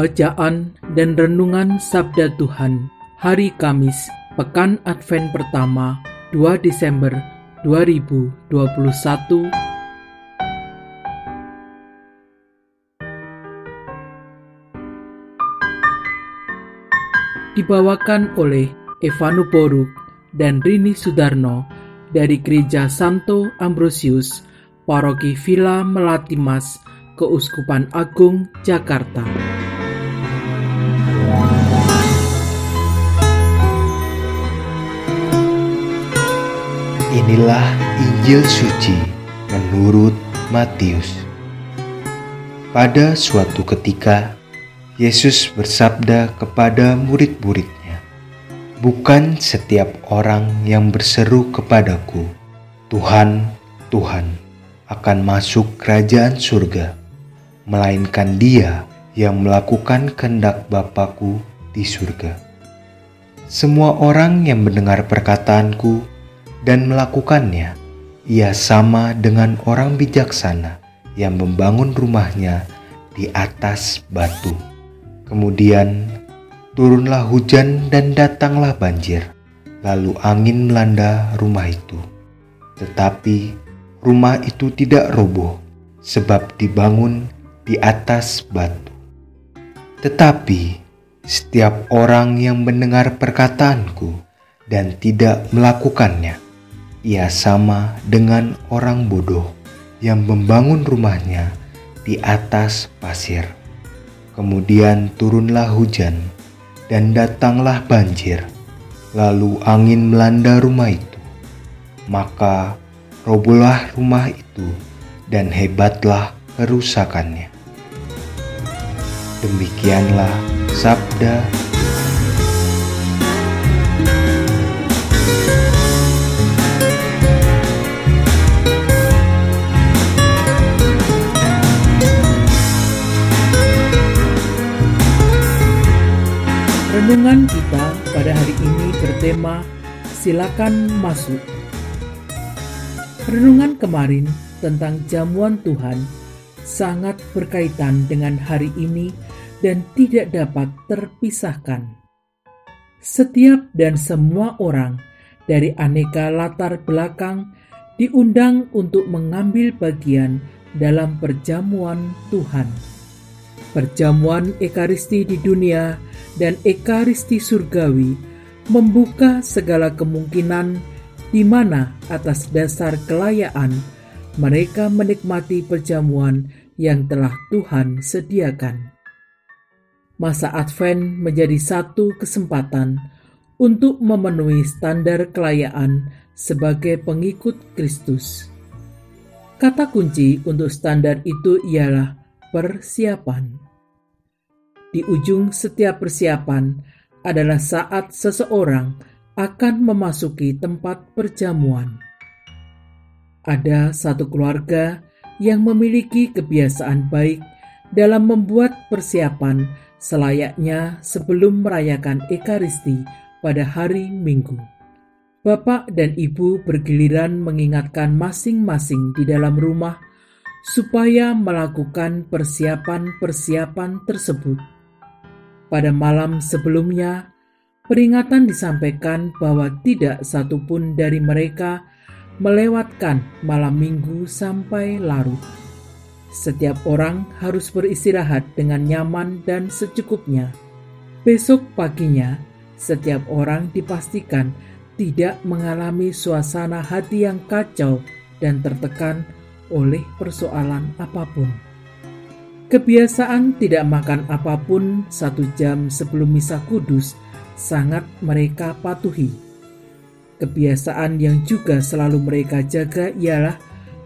Bacaan dan Renungan Sabda Tuhan Hari Kamis, Pekan Advent Pertama, 2 Desember 2021 Dibawakan oleh Evanu Boruk dan Rini Sudarno dari Gereja Santo Ambrosius, Paroki Villa Melatimas, Keuskupan Agung, Jakarta. Inilah Injil suci menurut Matius. Pada suatu ketika, Yesus bersabda kepada murid-muridnya, "Bukan setiap orang yang berseru kepadaku, 'Tuhan, Tuhan,' akan masuk kerajaan surga, melainkan dia yang melakukan kehendak Bapakku di surga. Semua orang yang mendengar perkataanku dan melakukannya, ia sama dengan orang bijaksana yang membangun rumahnya di atas batu. Kemudian turunlah hujan dan datanglah banjir, lalu angin melanda rumah itu. Tetapi rumah itu tidak roboh, sebab dibangun di atas batu. Tetapi setiap orang yang mendengar perkataanku dan tidak melakukannya, ia sama dengan orang bodoh yang membangun rumahnya di atas pasir. Kemudian turunlah hujan dan datanglah banjir, lalu angin melanda rumah itu. Maka robohlah rumah itu dan hebatlah kerusakannya. Demikianlah sabda Renungan kita pada hari ini bertema Silakan Masuk. Renungan kemarin tentang jamuan Tuhan sangat berkaitan dengan hari ini dan tidak dapat terpisahkan. Setiap dan semua orang dari aneka latar belakang diundang untuk mengambil bagian dalam perjamuan Tuhan. Perjamuan Ekaristi di dunia dan Ekaristi Surgawi membuka segala kemungkinan di mana atas dasar kelayaan mereka menikmati perjamuan yang telah Tuhan sediakan. Masa Advent menjadi satu kesempatan untuk memenuhi standar kelayaan sebagai pengikut Kristus. Kata kunci untuk standar itu ialah persiapan. Di ujung setiap persiapan adalah saat seseorang akan memasuki tempat perjamuan. Ada satu keluarga yang memiliki kebiasaan baik dalam membuat persiapan selayaknya sebelum merayakan Ekaristi pada hari Minggu. Bapak dan ibu bergiliran mengingatkan masing-masing di dalam rumah supaya melakukan persiapan-persiapan tersebut pada malam sebelumnya, peringatan disampaikan bahwa tidak satupun dari mereka melewatkan malam minggu sampai larut. Setiap orang harus beristirahat dengan nyaman dan secukupnya. Besok paginya, setiap orang dipastikan tidak mengalami suasana hati yang kacau dan tertekan oleh persoalan apa pun. Kebiasaan tidak makan apa pun satu jam sebelum misa kudus sangat mereka patuhi. Kebiasaan yang juga selalu mereka jaga ialah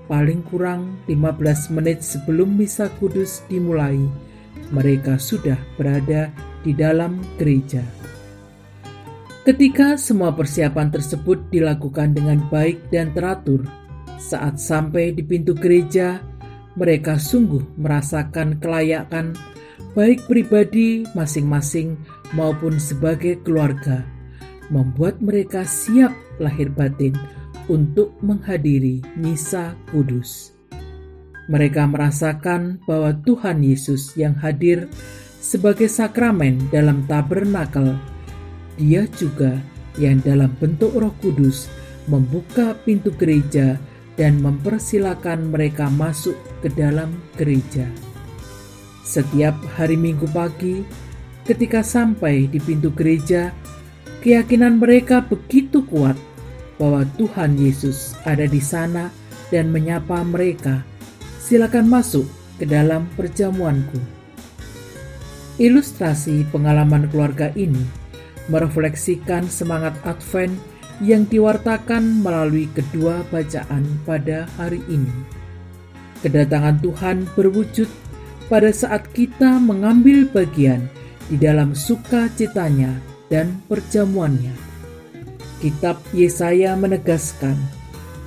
paling kurang 15 menit sebelum misa kudus dimulai, mereka sudah berada di dalam gereja. Ketika semua persiapan tersebut dilakukan dengan baik dan teratur, saat sampai di pintu gereja, mereka sungguh merasakan kelayakan baik pribadi masing-masing maupun sebagai keluarga, membuat mereka siap lahir batin untuk menghadiri misa kudus. Mereka merasakan bahwa Tuhan Yesus yang hadir sebagai sakramen dalam tabernakel, Dia juga yang dalam bentuk Roh Kudus membuka pintu gereja dan mempersilahkan mereka masuk ke dalam gereja. Setiap hari Minggu pagi, ketika sampai di pintu gereja, keyakinan mereka begitu kuat bahwa Tuhan Yesus ada di sana dan menyapa mereka. Silakan masuk ke dalam perjamuanku. Ilustrasi pengalaman keluarga ini merefleksikan semangat Advent yang diwartakan melalui kedua bacaan pada hari ini. Kedatangan Tuhan berwujud pada saat kita mengambil bagian di dalam sukacitanya dan perjamuannya. Kitab Yesaya menegaskan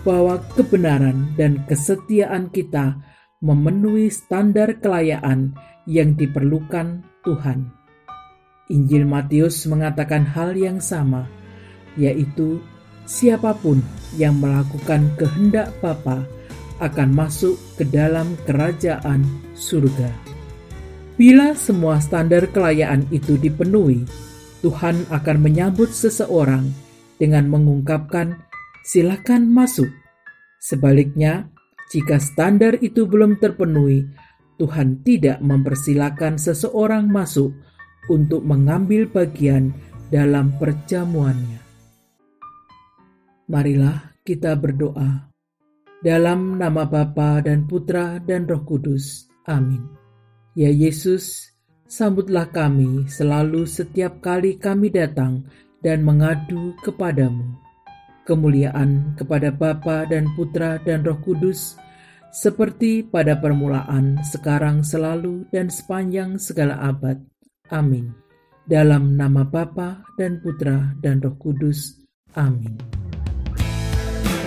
bahwa kebenaran dan kesetiaan kita memenuhi standar kelayaan yang diperlukan Tuhan. Injil Matius mengatakan hal yang sama, yaitu siapa pun yang melakukan kehendak Bapa akan masuk ke dalam kerajaan surga. Bila semua standar kelayaan itu dipenuhi, Tuhan akan menyambut seseorang dengan mengungkapkan, "Silakan masuk." Sebaliknya, jika standar itu belum terpenuhi, Tuhan tidak mempersilahkan seseorang masuk untuk mengambil bagian dalam perjamuannya. Marilah kita berdoa. Dalam nama Bapa dan Putra dan Roh Kudus. Amin. Ya Yesus, sambutlah kami selalu setiap kali kami datang dan mengadu kepadamu. Kemuliaan kepada Bapa dan Putra dan Roh Kudus, seperti pada permulaan, sekarang, selalu, dan sepanjang segala abad. Amin. Dalam nama Bapa dan Putra dan Roh Kudus. Amin.